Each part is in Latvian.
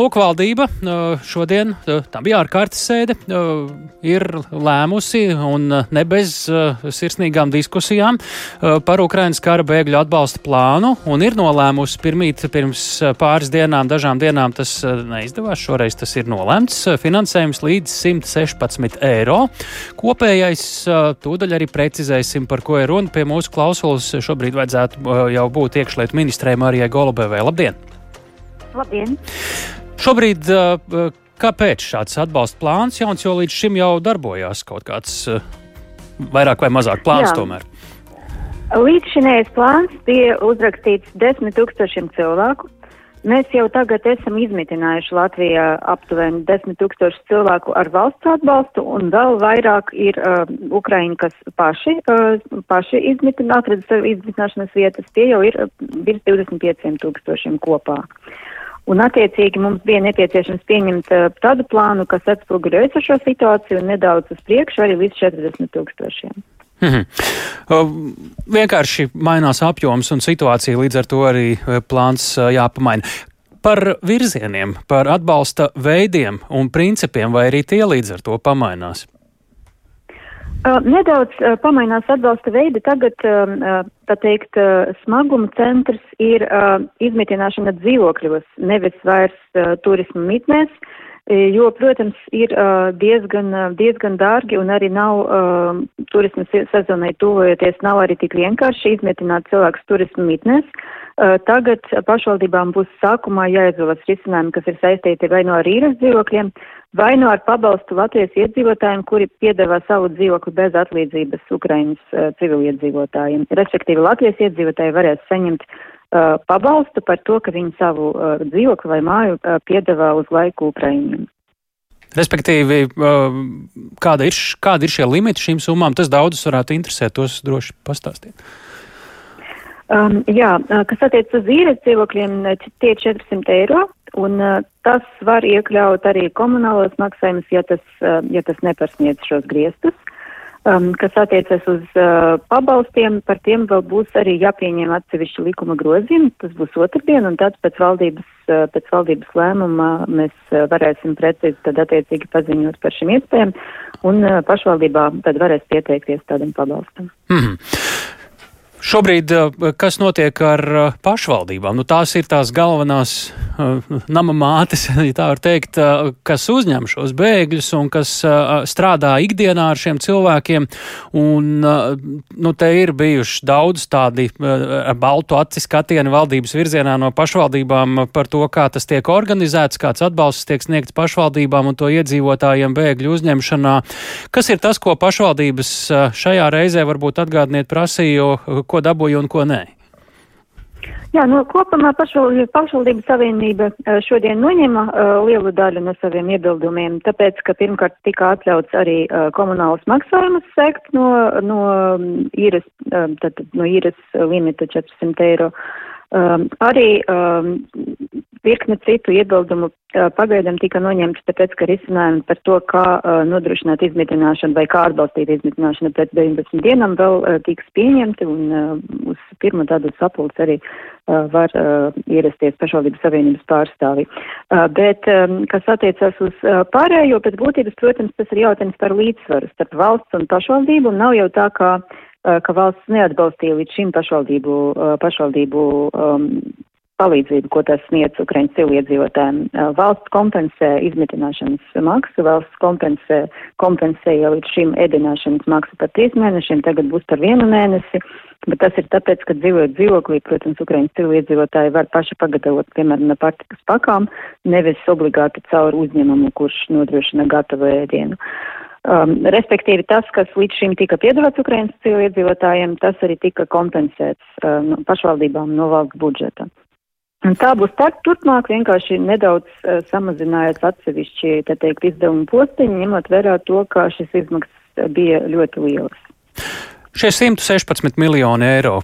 Lūk, valdība šodien, tā bija ārkārtas sēde, ir lēmusi un ne bez sirsnīgām diskusijām par Ukrainas kara bēgļu atbalsta plānu un ir nolēmusi pirmīt pirms pāris dienām, dažām dienām tas neizdevās, šoreiz tas ir nolēmts, finansējums līdz 116 eiro. Kopējais tūdaļ arī precizēsim, par ko ir runa. Pie mūsu klausulas šobrīd vajadzētu jau būt iekšlietu ministrei Marijai Golubevai. Labdien! Labdien! Šobrīd kāpēc šāds atbalsta plāns jauns, jo līdz šim jau darbojās kaut kāds vairāk vai mazāk plāns Jā. tomēr? Līdz šinējais plāns bija uzrakstīts desmit tūkstošiem cilvēku. Mēs jau tagad esam izmitinājuši Latvijā aptuveni desmit tūkstoši cilvēku ar valsts atbalstu, un vēl vairāk ir uh, Ukraiņi, kas paši, uh, paši izmitina, atrada sev izmitināšanas vietas. Tie jau ir virs 25 tūkstošiem kopā. Uh, Un, attiecīgi, mums bija nepieciešams pieņemt uh, tādu plānu, kas atspoguļo esošo situāciju un nedaudz uz priekšu arī līdz 40 tūkstošiem. Mm -hmm. uh, vienkārši mainās apjoms un situācija, līdz ar to arī plāns uh, jāpamaina. Par virzieniem, par atbalsta veidiem un principiem, vai arī tie līdz ar to pamainās? Uh, nedaudz uh, pamainās atbalsta veidi. Tagad, uh, tā teikt, uh, smaguma centrs ir uh, izmitināšana dzīvokļos, nevis vairs uh, turismu mitnēs, uh, jo, protams, ir uh, diezgan, uh, diezgan dārgi un arī nav uh, turismu sezonai tuvojoties, nav arī tik vienkārši izmitināt cilvēkus turismu mitnēs. Uh, tagad pašvaldībām būs sākumā jāizvēlas risinājumi, kas ir saistīti vai no ar īres dzīvokļiem, vai no ar pabalstu Latvijas iedzīvotājiem, kuri piedāvā savu dzīvokli bez atlīdzības Ukrainas uh, civiliedzīvotājiem. Respektīvi, Latvijas iedzīvotāji varēs saņemt uh, pabalstu par to, ka viņi savu uh, dzīvokli vai māju uh, piedāvā uz laiku Ukraiņiem. Respektīvi, uh, kāda ir, kāda ir šie limiti šīm summām, tas daudzus varētu interesēt, tos droši pastāstīt. Um, jā, kas attiec uz īres dzīvokļiem, tie 400 eiro, Un uh, tas var iekļaut arī komunālos maksājumus, ja tas, uh, ja tas nepārsniedz šos griestus. Um, kas attiecas uz uh, pabalstiem, par tiem vēl būs arī jāpieņem atsevišķi likuma grozījumi. Tas būs otrdien, un tad pēc valdības, uh, pēc valdības lēmuma mēs uh, varēsim precīzi tad attiecīgi paziņot par šiem iespējām, un uh, pašvaldībā tad varēs pieteikties tādam pabalstam. Mm -hmm. Šobrīd, eh, kas notiek ar eh, pašvaldībām? Nu, tās ir tās galvenās uh, nama mātes, ja tā var teikt, kas uzņem šos bēgļus un kas strādā ikdienā ar šiem cilvēkiem. Un, nu, te ir bijuši daudz tādi baltu acis skatieni valdības virzienā no pašvaldībām par to, kā tas tiek organizēts, kāds atbalsts tiek sniegts pašvaldībām un to iedzīvotājiem bēgļu uzņemšanā. Kas ir tas, ko pašvaldības šajā reizē varbūt atgādniet prasīju? Ko dabūju un ko nē? Jā, no kopumā pašvaldību savienība eh, šodien noņēma uh, lielu daļu no saviem iebildumiem, tāpēc, ka pirmkārt tika atļauts arī uh, komunālas maksājumus sekt no, no mm, īres, uh, tad, no īres limita 400 eiro. Um, arī um, virkne citu iebildumu pagaidām tika noņemti, tāpēc, ka risinājumi par to, kā nodrošināt izmitināšanu vai kā atbalstīt izmitināšanu pēc 19 dienām vēl tiks pieņemti un uz pirmo tādu sapulci arī var ierasties pašvaldības savienības pārstāvi. Bet, kas attiecas uz pārējo, pēc būtības, protams, tas ir jautājums par līdzsvaru starp valsts un pašvaldību un nav jau tā, kā ka valsts neatbalstīja līdz šim pašvaldību, pašvaldību um, palīdzību, ko tas sniedz Ukraiņas civiliedzīvotājiem. Valsts kompensē izmitināšanas maksu, valsts kompensē, kompensēja līdz šim ēdināšanas maksu par trīs mēnešiem, tagad būs par vienu mēnesi, bet tas ir tāpēc, ka dzīvojot dzīvoklī, protams, Ukraiņas civiliedzīvotāji var paši pagatavot, piemēram, no pārtikas pakām, nevis obligāti caur uzņēmumu, kurš nodrošina gatavu ēdienu. Um, respektīvi, tas, kas līdz šim tika piedāvāts Ukraiņas civiliedzīvotājiem, tas arī tika kompensēts um, pašvaldībām no valsts budžeta. Un tā būs tā, turpmāk vienkārši nedaudz uh, samazinājot atsevišķi, tā teikt, izdevumu postiņi, ņemot vērā to, ka šis izmaksas bija ļoti lielas. Šie 116 miljoni eiro,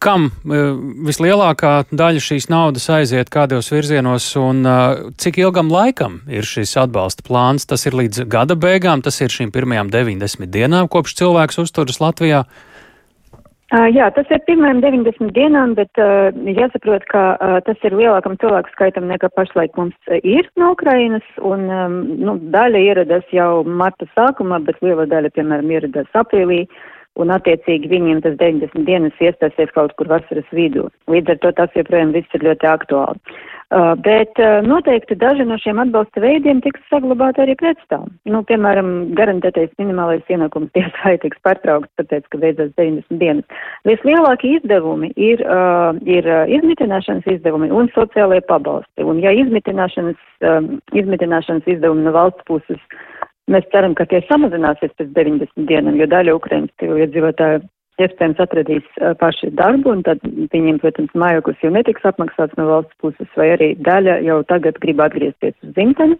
kam uh, vislielākā daļa šīs naudas aiziet kādos virzienos un uh, cik ilgam laikam ir šis atbalsta plāns? Tas ir līdz gada beigām, tas ir šīm pirmajām 90 dienām, kopš cilvēks uzturas Latvijā. Uh, jā, tas ir pirmajām 90 dienām, bet uh, jāsaprot, ka uh, tas ir lielākam cilvēku skaitam nekā pašlaik mums ir no Ukrainas, un um, nu, daļa ieradās jau marta sākumā, bet liela daļa, piemēram, ieradās aprīlī, un attiecīgi viņiem tas 90 dienas iestāsies kaut kur vasaras vidū. Līdz ar to tas joprojām viss ir ļoti aktuāli. Uh, bet uh, noteikti daži no šiem atbalsta veidiem tiks saglabāti arī pēc tam. Nu, piemēram, garantētais minimālais ienākums tiesai tiks pārtraukts, tāpēc, ka beidzas 90 dienas. Vislielākie izdevumi ir, uh, ir uh, izmitināšanas izdevumi un sociālajie pabalsti. Un ja izmitināšanas, um, izmitināšanas izdevumi no valsts puses, mēs ceram, ka tie samazināsies pēc 90 dienām, jo daļa Ukrainas iedzīvotāju iespējams atradīs paši darbu, un tad viņiem, protams, mājoklis jau netiks apmaksāts no valsts puses, vai arī daļa jau tagad grib atgriezties uz dzimteni.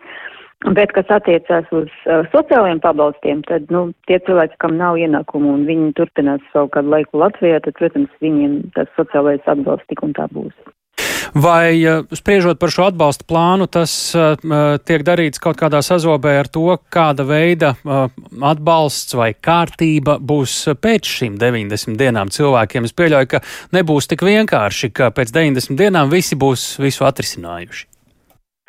Bet, kas attiecās uz uh, sociālajiem pabalstiem, tad, nu, tie cilvēki, kam nav ienākumu un viņi turpinās savu kādu laiku Latvijā, tad, protams, viņiem tas sociālais atbalsts tik un tā būs. Vai eh, spriežot par šo atbalsta plānu, tas uh, tiek darīts kaut kādā sazobē ar to, kāda veida atbalsts vai kārtība būs pēc šīm 90 dienām cilvēkiem? Es pieļauju, ka nebūs tik vienkārši, ka pēc 90 dienām visi būs visu atrisinājuši.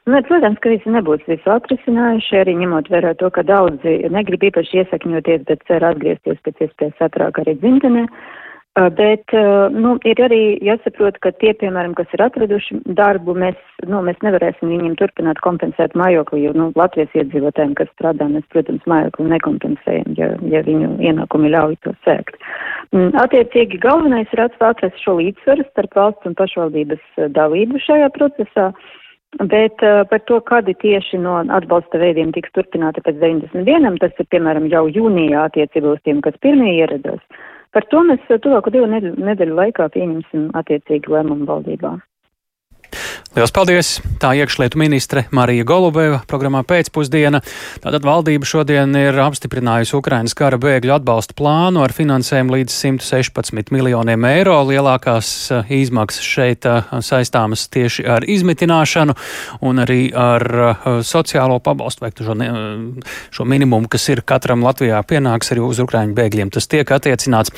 Nu, protams, ka visi nebūs visu atrisinājuši, arī ņemot vērā to, ka daudzi negrib īpaši iesakņoties, bet cer atgriezties pēc iespējas ātrāk arī dzimtenē. Uh, Bet nu, ir arī jāsaprot, ka tie, piemēram, kas ir atraduši darbu, mēs, nu, mēs nevarēsim viņiem turpināt kompensēt mājokli, jo nu, Latvijas iedzīvotājiem, kas strādā, mēs, protams, mājokli nekompensējam, ja, ja viņu ienākumi ļauj to sēkt. Mm, attiecīgi, galvenais ir atrast šo līdzsvaru starp valsts un pašvaldības dalību šajā procesā. Bet uh, par to, kādi tieši no atbalsta veidiem tiks turpināti pēc 90 dienām, tas ir, piemēram, jau jūnijā attiecībā uz tiem, kas pirmie ieradās. Par to mēs tuvāko divu nedēļu laikā pieņemsim attiecīgi lēmumu valdībā. Lielas paldies! Tā iekšlietu ministre Marija Golubeva programmā pēcpusdiena. Tātad valdība šodien ir apstiprinājusi Ukrainas kara bēgļu atbalsta plānu ar finansējumu līdz 116 miljoniem eiro. Lielākās eh, izmaksas šeit eh, saistāmas tieši ar izmitināšanu un arī ar eh, sociālo pabalstu vai šo, šo minimumu, kas ir katram Latvijā pienāks arī uz Ukraiņu bēgļiem. Tas tiek attiecināts.